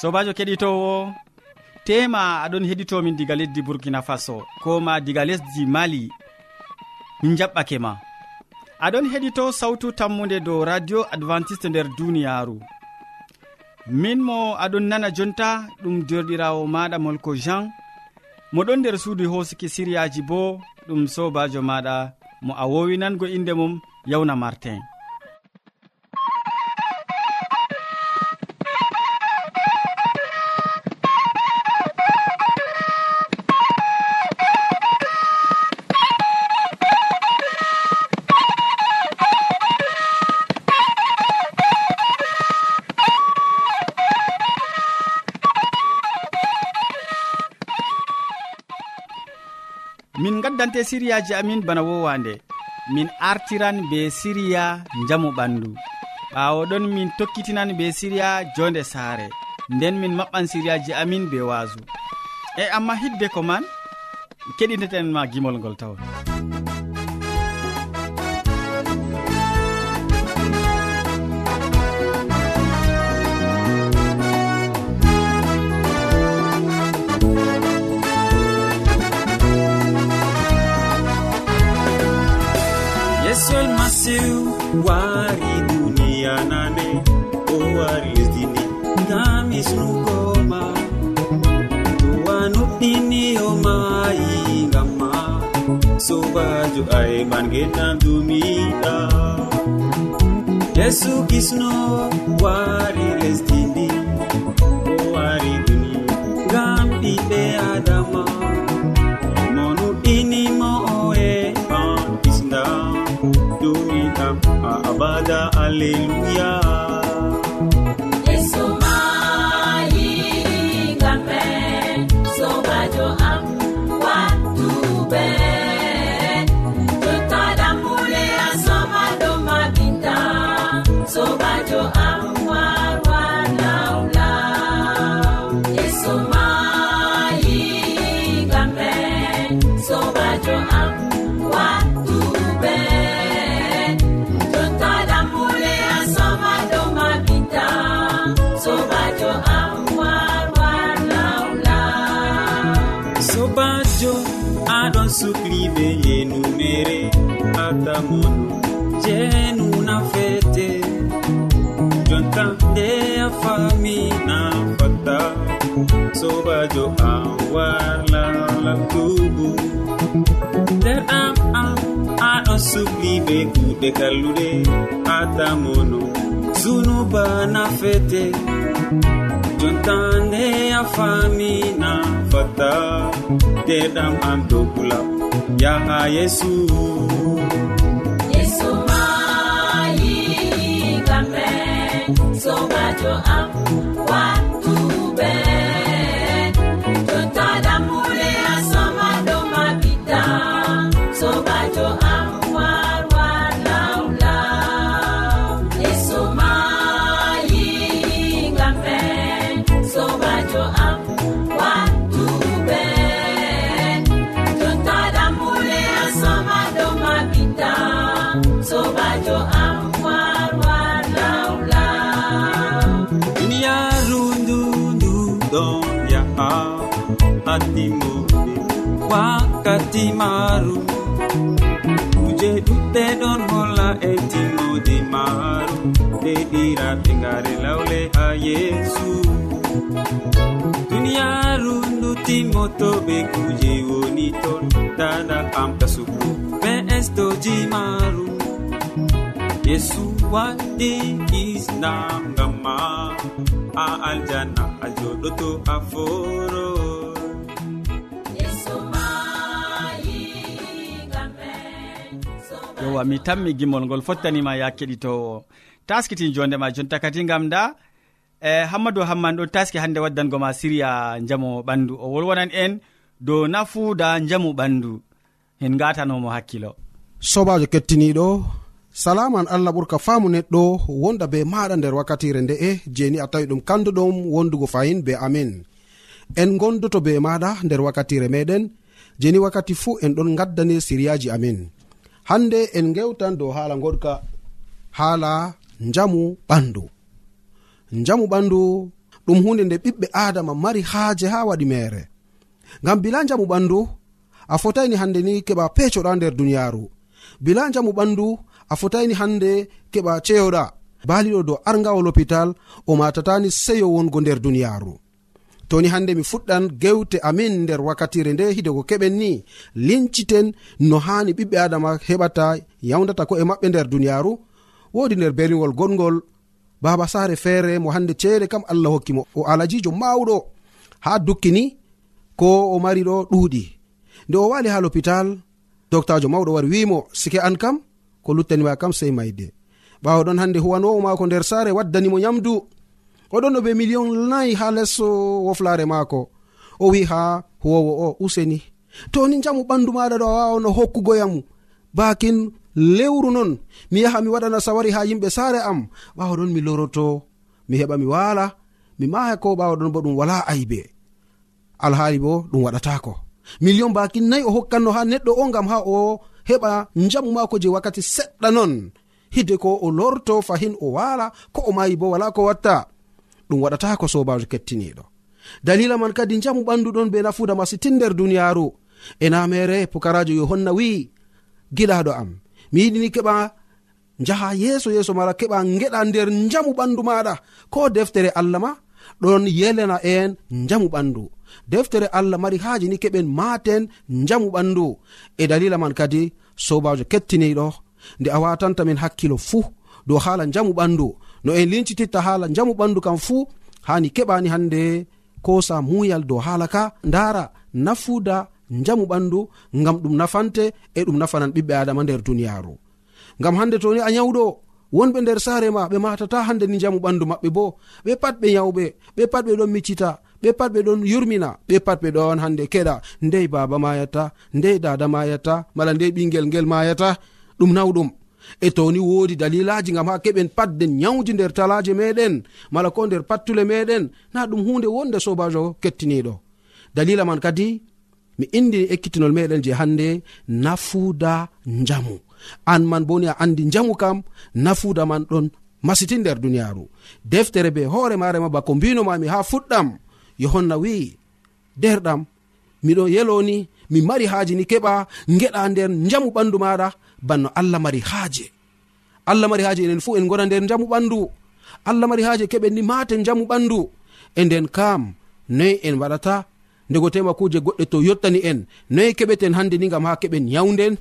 sobajo keɗitowo tema aɗon heɗitomin diga leddi burkina faso ko ma diga lesdi mali min jaɓɓake ma. Aɗon heɗito sawtu tammude dow radio adventiste nder duniyaru min mo aɗon nana jonta ɗum derɗirawo maɗa molko jean moɗon nder suudu hosuki siriyaji bo ɗum sobajo maɗa mo a wowinango inde mum yawna martin. siriyaji amin bana wowande. Min artiran be siriya jamu ɓandu. Ɓawo ɗon min tokkitinan be siriya jonde saare. Nden min maɓɓan siriyaji amin be waasu e amma hidde ko man keɗiteten ma gimol ngol tawon. hisnugoma duwa nuɗɗiniyomayi ngam ma. Sobajo ayman genam dumiɗa. Yesu kisno wari lesdindi o wari duni ngam ɓiɓɓe adama. Mo oe an kisda dumiɗam a abada alleluya. to I to am warlalal tubu nder am am aɗon subli be kuɗe kalluɗe. Atamono zunuba nafete. Jontande a famina fata deɗam am dogula yaha yesu. Yesu mayi kamen sobajo am. bandiraɓe ngare lawle ha yesu. Duniyaru nduttimotoɓe kuje woni ton dada am kasuku ɓe estoji maru yesu waɗi islam ngam ma a aljana a joɗoto a foro. Yowa mi tammi gimol ngol fottanima ya keɗitowo. taskitin jondema jonta kadi gam da e hammadou hamman ɗo taski hande waddango ma siriya jamu ɓandu. O wolwonan en dow nafuuda jamu ɓandu. En gatanomo hakkilo. Sobajo kettiniɗo salaman allah ɓurka faamu neɗɗo wonda be maɗa nder wakkatire nde'e jeni a tawi ɗum kanduɗum wondugo fayin be amin en gondoto be maɗa nder wakkatire meɗen jeni wakkati fuu en ɗon gaddani siriyaji amin hande en gewtan dow haala goɗka haala njamu ɓandu. Njamu ɓandu ɗum hunde nde ɓiɓɓe adama mari haaje ha waɗi mere ngam bila njamu ɓandu a fotaini hande ni keɓa pecoɗa nder duniyaru bila njamu ɓandu a fotaini hande keɓa ceyoɗa baliɗo dow argawol hopital o matatani seyo wongo nder duniyaru toni hande mi fuɗɗan gewte amin nder wakkatire nde hidego keɓen ni linciten no hani ɓiɓɓe adama heɓata yawdata ko e maɓɓe nder duniyaru wodi nder berniwol gonngol baba saare feere mo hande ceede kam allah hokkimo o alajijo mawɗo ha dukkini ko o mari ɗo ɗuuɗi. Nde o wali ha l'hôpital doctajo mawɗo wari wimo sike an kam ko luttanima kam sey mayde ɓawo ɗon hande huwanowo mako nder saare waddanimo nyamdu oɗon no be million nayi ha lesso woflare maako. O wi ha huwowo o useni. To ni jamu ɓandu maɗa ɗo a wawano hokkugoyam bakin lewru non. Mi yaha mi waɗana sawari ha yimɓe saare am. Ɓawa ɗon mi loroto mi heɓa mi waala mi maha ko ɓawa ɗon bo ɗum wala aybe. Alhaali bo ɗum waɗatako million bakin nayi o hokkanno ha neɗɗo o gam ha o heɓa jamu mako je wakkati seɗɗa non. Hide ko o lorto fahin o waala ko o mayi bo wala ko watta. Ɗum waɗatako sobajo kettiniɗo dalila man kadi jamu ɓandu ɗon be nafuda masitin nder duniyaru e namere pukarajo yohanna wi'i giɗaɗo am. mi yiɗini keɓa jaha yeeso yeeso maɗa keɓa geɗa nder njamu ɓandu maɗa. Ko deftere allah ma ɗon yelena en njamu ɓandu. Deftere allah mari haaji ni keɓen maten njamu ɓandu. E dalila man kadi sobajo kettiniɗo nde a watanta min hakkilo fuu dow haala njamu ɓandu. No en lincititta haala njamu ɓandu kam fuu hani keɓani hande kosa muyal dow haala ka ndara nafuda jamu ɓandu ngam ɗum nafante e ɗum nafanan ɓiɓɓe adama nder duniyaru ngam hande toni a nyawɗo wonɓe nder saare ma ɓe matata hande ni jamu ɓandu maɓɓe bo. Ɓe pat ɓe yawɓe ɓe pat ɓe ɗon miccita ɓe pat ɓe ɗon yurmina ɓe pat ɓe ɗon hande keɗa. Ndey baba mayata ndey dada mayata mala ndey ɓingel ngel mayata ɗum nawɗum. E toni woodi dalilaji gam ha keɓen patden nyawji nder talaje meɗen mala ko nder pattule meɗen na ɗum hunde wonde sobajo kettiniɗo dalila man kadi mi indi ekkitinol meɗen je hande nafuda njamu. An man boni a andi njamu kam nafuda man ɗon masiti nder duniyaru deftere be hoore marema bako mbinomami ha fuɗɗam yohanna wi derɗam miɗo yeloni mi mari haaji ni keɓa geɗa nder jamu ɓandu maɗa banno allah mari haaje. Allah mari haaje enen fuu en gona nder jamu ɓandu allah mari haaje keɓen ni maten jamu ɓandu e nden kam noyi en waɗata ndego tema kuje goɗɗe to yottani en. Noyi keɓeten hande ni gam ha keɓen yawden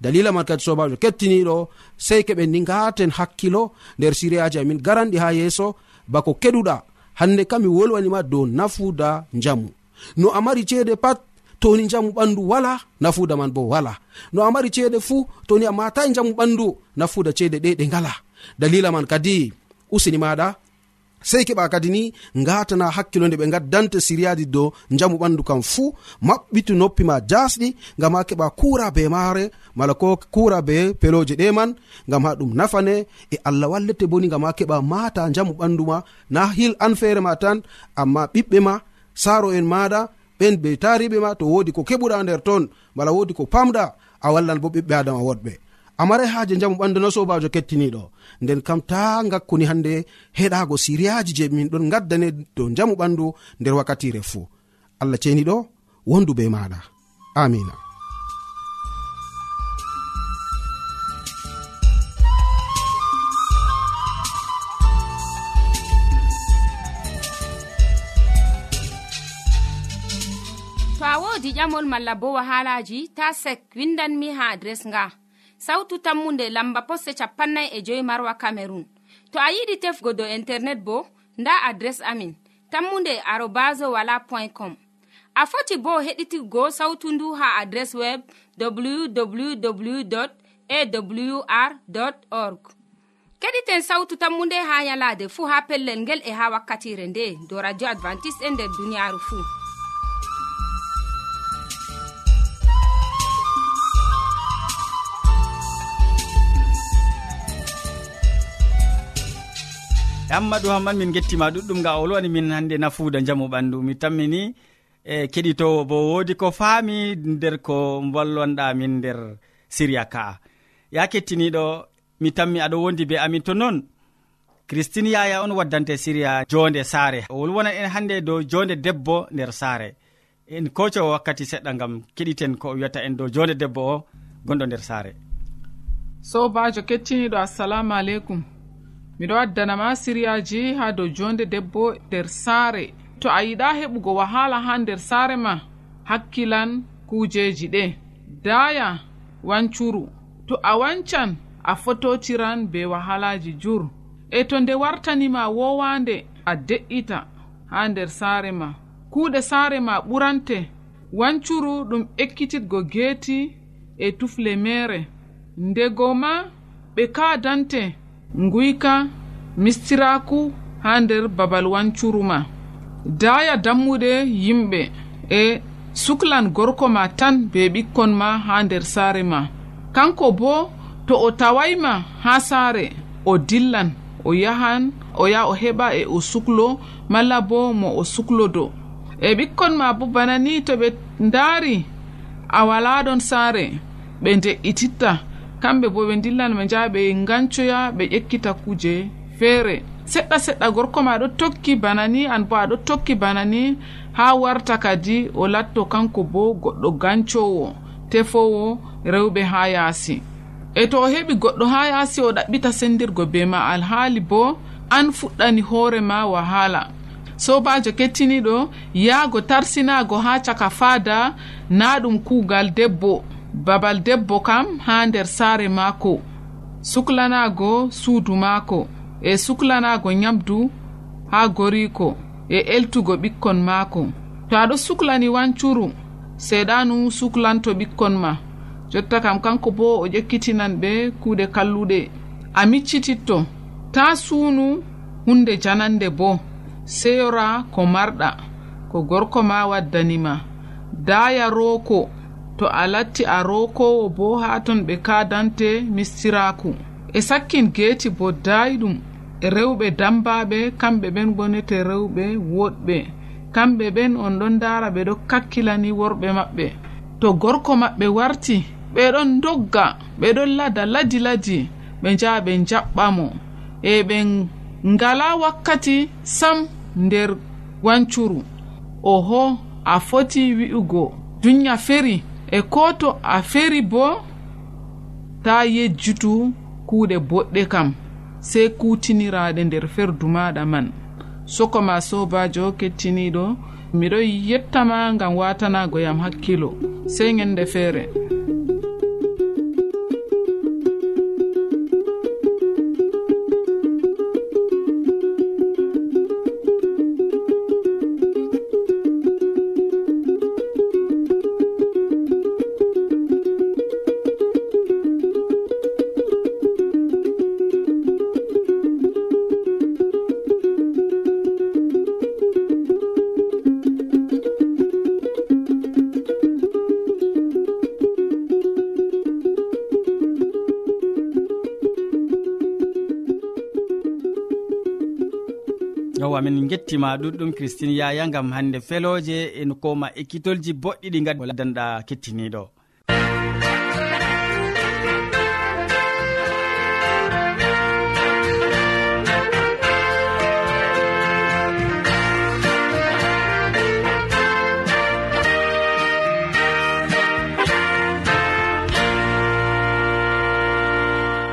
dalila man kadi sobajo kettiniɗo sei keɓen ni gaten hakkilo. Nder siriyaji amin garanɗi ha yeeso bako keɗuɗa. Hande kam mi wolwanima dow nafuda njamu. No a mari ceede pat toni jamu ɓandu wala nafuda man bo wala. No a mari ceede fuu toni a matai jamu ɓandu nafuda ceede ɗe ɗe ngala. Dalila man kadi usini maɗa sei keɓa kadi ni gatana hakkilo nde ɓe gaddante siriyaji dow jamu ɓandu kam fuu maɓɓitu noppi ma jasɗi ngam ha keɓa kura be maare mala ko kura be peloje ɗe man ngam ha ɗum nafane e allah wallete boni ngam ha keɓa mata jamu ɓandu ma na hil an feere ma tan amma ɓiɓɓe ma saro en maɗa ɓen be tariɓe ma to wodi ko keɓuɗa nder ton mala wodi ko pamɗa a wallan bo ɓiɓɓe adama woɗɓe. a marai haaje jamu ɓandu na sobajo kettiniɗo nden kam ta gakkuni hande heɗago siriyaji je min ɗon gaddane dow jamu ɓandu nder wakkatire fuu. Allah ceniɗo wondu be maɗa amina to a wodi ƴamol malla bo wahalaji ta sek windanmi ha adres nga. sawtu tammunde lamba posse capannay e joyi marwa camerun to a yiɗi tefgo do internet bo nda adres amin tammunde arobas wala point com. A foti bo heɗitigo sawtu ndu ha adres web www awr org. Keɗiten sawtu tammu nde ha yalade fuu ha pellel ngel e ha wakkatire nde do radio advantice'e e nder duniyaaru fuu hammadou hamman min gettima ɗuɗɗum ga olwani min hande nafuuda jamu ɓandu mi tammini e keɗitowo bo wodi ko faami nder ko ballonɗa min nder siriya ka'a. Ya kettiniɗo mi tammi aɗo wondi be amin to noon christine yaya on waddante siriya jonde saare. O wolwonan en hannde dow jonde debbo nder saare. En koco wakkati seɗɗa gam keɗiten ko wiyata en dow jonde debbo o gonɗo nder saare. Sobajo kettiniɗo assalamu aleykum. miɗo addanama siriyaji ha dow jonde debbo nder saare. To a yiɗa heɓugo wahala ha nder saare ma? Hakkilan kujeji ɗe. Daya wancuru. To a wancan a fototiran be wahalaji jur. E to nde wartanima wowande a de'ita ha nder saare ma. Kuuɗe saare ma ɓurante. Wancuru ɗum ekkititgo geeti e tufle mere. Ndego ma ɓe kaadante. nguyka mistiraku ha nder babal wancuru ma. Daya dammuɗe yimɓe e suklan gorko ma tan be ɓikkon ma ha nder saare ma. Kanko bo to o tawayma ha saare o dillan o yahan o yaha o heɓa e o suklo malla bo mo o suklodo e ɓikkon ma bo bana ni to ɓe ndaari a walaɗon saare ɓe de'ititta kamɓe bo ɓe dillan ɓe njaha ɓe gancoya ɓe ƴekkita kuje feere seɗɗa seɗɗa gorko ma aɗo tokki bana ni an bo aɗo tokki bana ni ha warta kadi o latto kanko bo goɗɗo gancowo tefowo rewɓe ha yaasi. E to o heɓi goɗɗo ha yaasi o ɗaɓɓita sendirgo be ma alhaali bo an fuɗɗani hoore ma wahala. Sobajo kettiniɗo yaago tarsinago ha caka faada na ɗum kuugal debbo. babal debbo kam ha nder saare maako. Suklanaago suudu maako. E suklanaago nyamdu ha goriiko. E eltugo ɓikkon maako. To aɗo suklani wancuru seeɗanu suklanto ɓikkon ma. Jotta kam kanko bo o ƴekkitinan ɓe kuuɗe kalluɗe. A miccititto. Ta suunu hunde janande bo. Seyora ko marɗa. Ko gorko ma waddanima daaya rooko. to a latti a rokowo bo ha ton ɓe kadante mistiraku e sakkin geeti bo dayɗum e rewɓe dambaɓe kamɓe ɓen gonete rewɓe woɗɓe. Kamɓe ɓen on ɗon ndara ɓe ɗo kakkilani worɓe maɓɓe. To gorko maɓɓe warti ɓeɗon dogga ɓeɗon lada ladi ladi ɓe njaha ɓe jaɓɓamo e ɓe ngala wakkati sam nder wancuru. Oho a foti wi'ugo. Dunya feri. e ko to a feri bo ta yejjutu kuuɗe boɗɗe kam sey kutiniraɗe nder ferdu maɗa man. Sokoma sobajo kettiniɗo miɗo yettama gam watanago yam hakkilo sey ñande feere. amin gettima ɗuɗɗum christine yaya gam hande feloje en koma ekkitolji boɗɗi ɗi gadi danɗa kettiniɗo.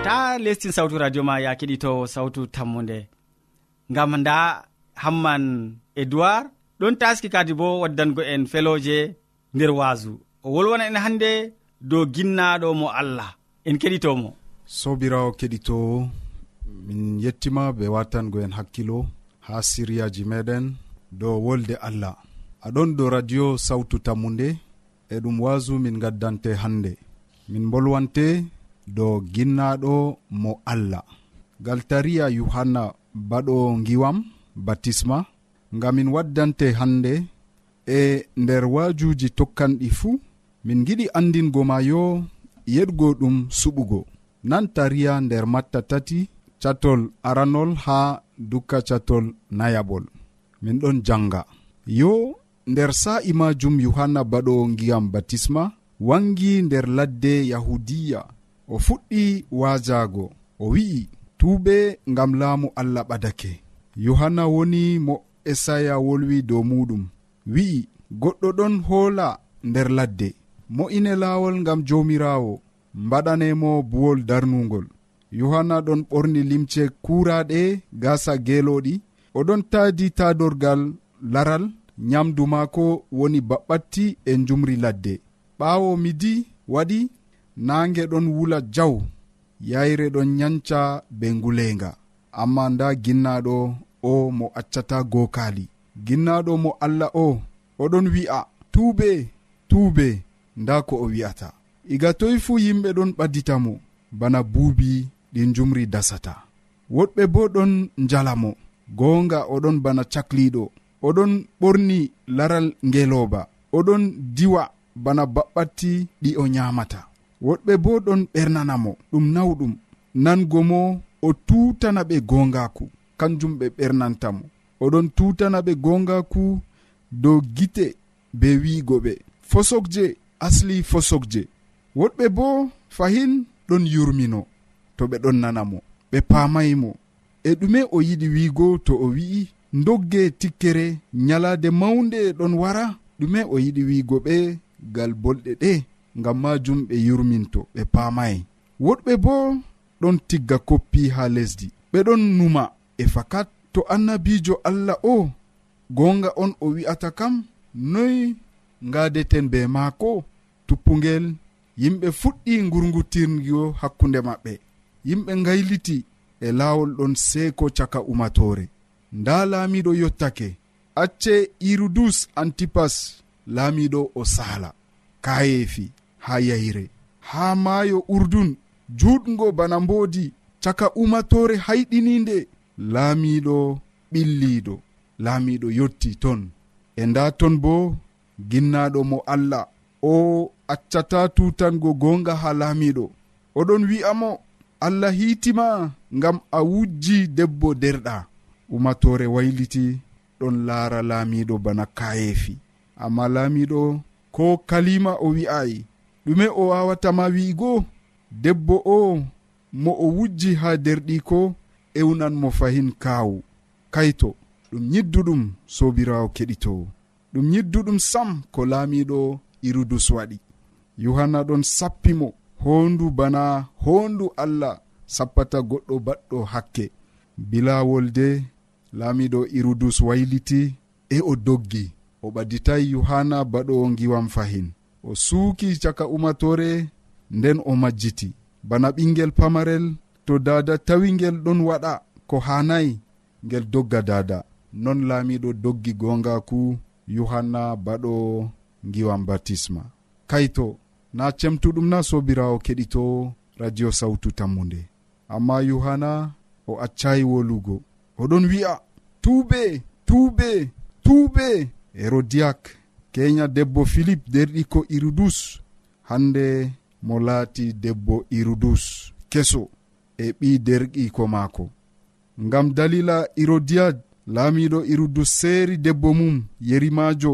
Ta lestin sawtu radio ma ya keɗitowo sawtu tammude ngam nda hamman edoird ɗon taski kadi bo waddango en feloje nder waasu o wolwona en hannde dow ginnaɗo mo allah. En keɗitomo. Sobirawo keɗito. Min yettima be watango en hakkilo ha siriyaji meɗen dow wolde allah. Aɗon dow radio sawtu tammude e ɗum wasu min gaddante hannde min bolwante dow ginnaɗo mo allah. Galtariya yohanna baɗo giwam batisma ngam min waddante hande e nder waajuuji tokkanɗi fuu min giɗi andingo ma yo yeɗgo ɗum suɓugo. Nan tariya nder matta tati catol aranol ha dukka catol nayabol. Min ɗon janga yo nder sa'i majum yohanna baɗo ngiyam batisma wangi nder ladde yahudiya. O fuɗɗi waajago o wi'i tuube ngam laamu allah ɓadake. yohanna woni mo esaya wolwi dow muɗum. Wi'i goɗɗo ɗon hoola nder ladde. Mo'ine laawol ngam joomiraawo. Mbaɗanemo buwol darnugol yohanna ɗon ɓorni limce kuuraaɗe gaasa geelooɗi. Oɗon taadi taadorgal laral nyamdu maako woni baɓɓatti e njumri ladde. Ɓaawo midi waɗi naange ɗon wula jaw yayre ɗon nyanca be nguleenga. amma nda ginnaɗo o mo accata gokali ginnaɗo mo allah o oɗon wi'a tuube tuube nda ko o wi'ata. Iga toy fuu yimɓe ɗon ɓadditamo bana buubi ɗi jumri dasata. Woɗɓe bo ɗon njalamo goonga oɗon bana cakliɗo oɗon ɓorni laral ngelooba. Oɗon diwa bana baɓɓatti ɗi o nyaamata. Woɗɓe bo ɗon ɓernanamo ɗum nawɗum nango mo o tutana ɓe gongaku kanjum ɓe ɓernantamo oɗon tutana ɓe gongaku dow gite be wiigo ɓe. Fosokje asli fosokje. Woɗɓe bo fahin ɗon yurmino. To ɓe ɗon nanamo ɓe pamaymo e ɗume o yiɗi wiigo to o wi'i dogge tikkere nyalade mawnde ɗon wara. Ɗume o yiɗi wiigo ɓe gal bolɗe ɗe ngam majum ɓe yurminto ɓe paamayi woɗɓe bo ɗon tigga koppi ha lesdi. Ɓeɗon numa e fakat to annabijo allah o gonga on o wi'ata kam noy ngadeten be maako tuppugel yimɓe fuɗɗi gurgutirgo hakkunde maɓɓe. Yimɓe gayliti e laawol ɗon seeko caka umatore nda laamiɗo yottake acce irudus antipas laamiɗo o saala. Kayeefi ha yayre. Ha maayo urdun juuɗgo bana mboodi caka umatore hayɗininde laamiiɗo ɓilliiɗo laamiiɗo yotti ton. E nda ton bo ginnaaɗo mo allah. O accata tutango goonga ha laamiiɗo. Oɗon wi'amo allah hiitima ngam a wujji debbo derɗa. Umatore wayliti ɗon laara laamiiɗo bana kayeefi amma laamiiɗo ko kalima o wi'ayi ɗume o wawatama wi'igo debbo o mo o wujji ha derɗi ko ewnan mo fahin kaawu. Kayto ɗum yidduɗum sobirawo keɗitowo ɗum yidduɗum sam ko laamiɗo irudus waɗi yohanna ɗon sappimo hondu bana hondu allah sappata goɗɗo baɗɗo hakke. Bilawol de laamiɗo irudus wayliti e o doggi. O ɓaditay yohanna baɗowo giwam fahin. O suuki caka umatore nden o majjiti. Bana ɓingel pamarel to dada tawi ngel ɗon waɗa ko hanayi ngel dogga dada non laamiɗo doggi gongaku yohanna baɗo ngiwam batisma kayto na cemtuɗum na sobirawo keɗito radio sawtu tammude amma yohanna o accayi wolugo. Oɗon wi'a tuube tuube tuube herodiyak kenya debbo philip derɗi ko irudus hande mo laati debbo irudus keso e ɓi derɗiko maako. Ngam dalila irodiyad laamiɗo irudus seeri debbo mum yerimajo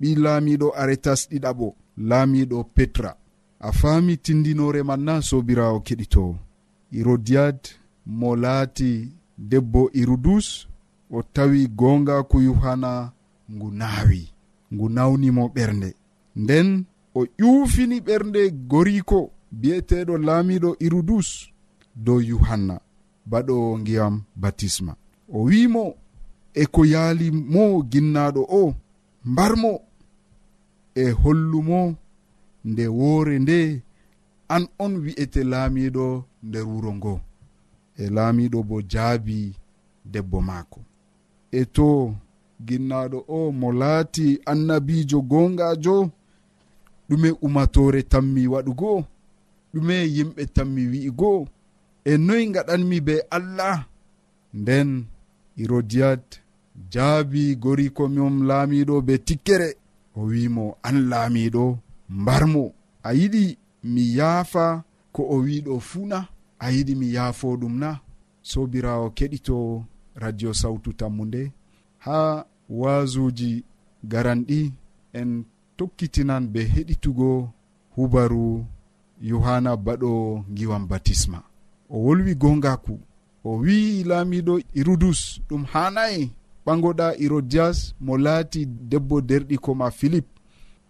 ɓi laamiɗo aretas ɗiɗaɓo laamiɗo petra. A faami tindinore man na sobirawo keɗitowo irodiyad mo laati debbo irudus o tawi gongaku yuhana ngu naawi ngu nawnimo ɓernde. Nden o ƴuufini ɓernde goriko bi'eteɗo laamiɗo irudus dow yuhanna baɗo ngiyam batisma. O wimo e ko yaali mo ginnaɗo o mbarmo e hollumo nde woore nde an on wi'ete laamiɗo nder wuro ngo. E laamiɗo bo jaabi debbo maako. E to ginnaɗo o mo laati annabijo gongajo ɗume umatore tanmi waɗugo ɗume yimɓe tanmi wi'igo. E noyi gaɗanmi be allah nden irodiyat jaabi goriko mom laamiɗo be tikkere. O wimo an laamiɗo mbarmo. A yiɗi mi yaafa ko o wiɗo fuuna a yiɗi mi yaafo ɗum na. Sobirawo keɗito radio sawtu tammu nde ha wasuji garanɗi en tokkitinan be heɗitugo hubaru yohanna baɗo giwan batisma. O wolwi gongaku o wi'i laamiɗo irudus ɗum hanayi ɓagoɗa irodias mo laati debbo derɗiko ma philip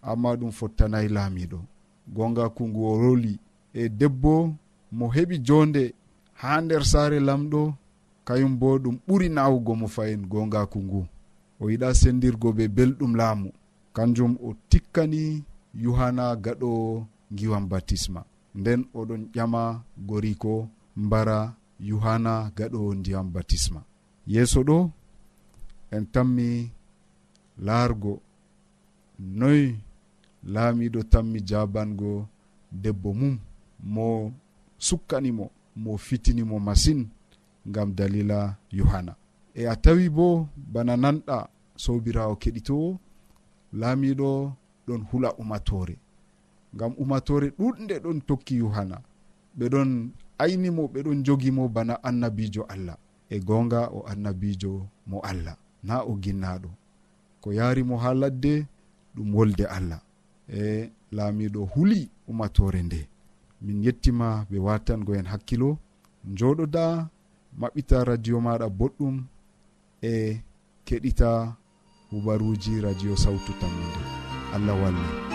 amma ɗum fottanayi laamiɗo. Gongaku ngu o roli e debbo mo heɓi jonde ha nder saare lamɗo kayum bo ɗum ɓuri nawugo mo fayin gongaku ngu. O yiɗa sendirgo be belɗum laamu. kanjum o tikkani yohanna gaɗo giwan batisma nden oɗon ƴama goriko mbara yohanna gaɗo ndiyam batisma yeeso ɗo en tammi laargo. Noyi laamiɗo tammi jabango debbo mum mo sukkanimo mo fitinimo masin ngam dalila yohanna e a tawi bo bana nanɗa sobirawo keɗitowo laamiɗo ɗon hula umatore ngam umatore ɗuɗde ɗon tokki yohanna ɓeɗon aynimo ɓeɗon jogimo bana annabijo allah. E gonga o annabijo mo allah. Na o ginnaɗo ko yarimo ha ladde ɗum wolde allah. E laamiɗo huli umatore nde. Min yettima ɓe watangoen hakkilo. Joɗoda maɓɓita radio maɗa boɗɗum e keɗita hubaruji radio sawtu tammude allah wallu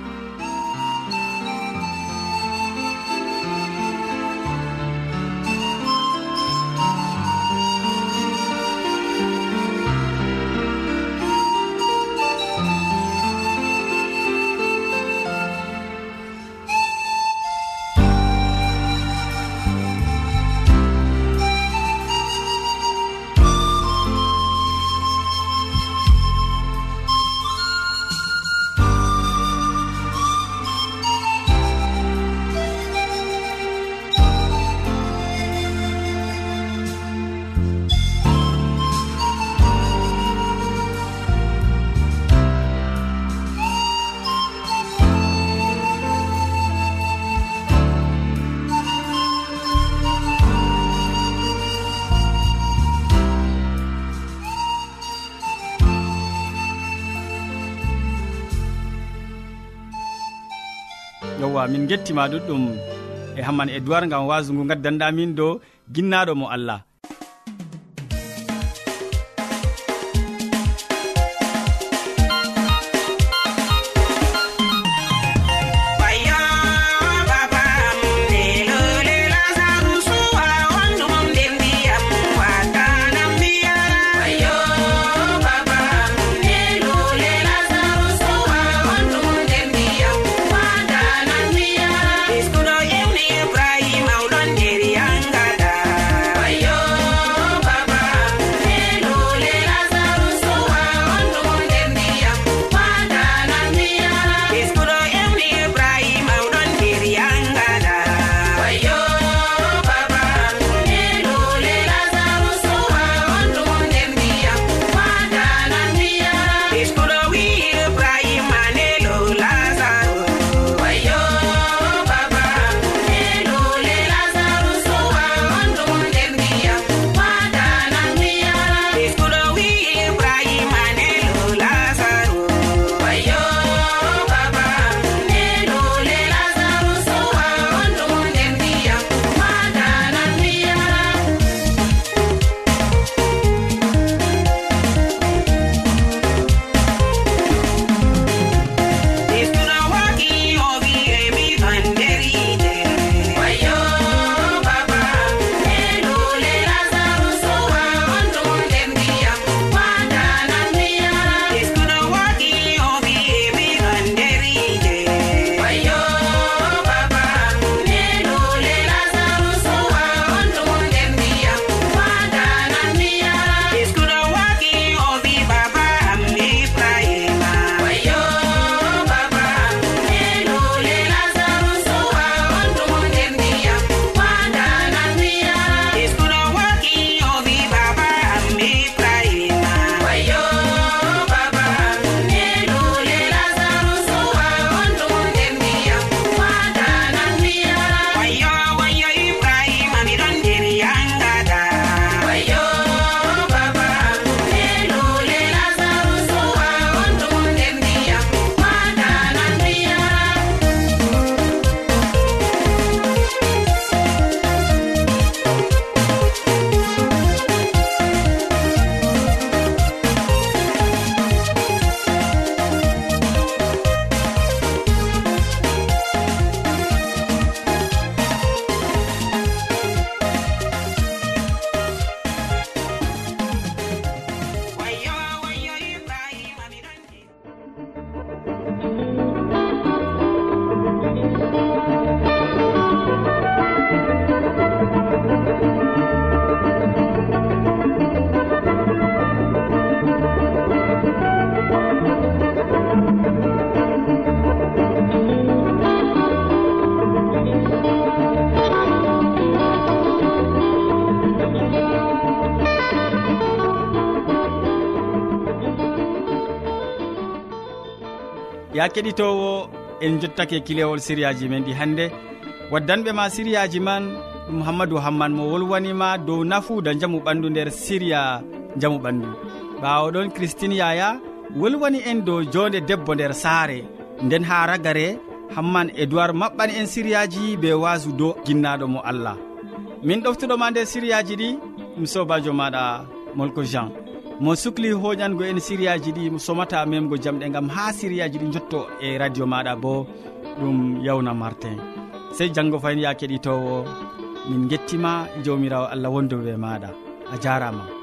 min gettima ɗuɗɗum e hamman edoird gam wasu ngu gaddanɗamin dow ginnaɗo mo allah. ya keɗitowo en jottake kilewol siriyaji men ɗi hannde waddanɓe ma siriyaji man ɗum hammadou hamman mo wolwanima dow nafuuda jamu ɓandu nder siriya jamu ɓandu. Ɓawo ɗon christine yaya wolwani en dow jonde debbo nder saare. Nden ha ragare hamman edoird maɓɓani en siriyaji be wasu dow ginnaɗo mo allah. Min ɗoftuɗoma nder siriyaji ɗi ɗum sobajo maɗa molko jean. mo sukli hoƴango en siriyaji ɗi somata memgo jamɗe gam ha siriyaji ɗi jotto e radio maɗa bo ɗum yawna martin. Sey janggo fayin ya keɗitowo min gettima jawmirawo allah wondoɓe maɗa. A jarama.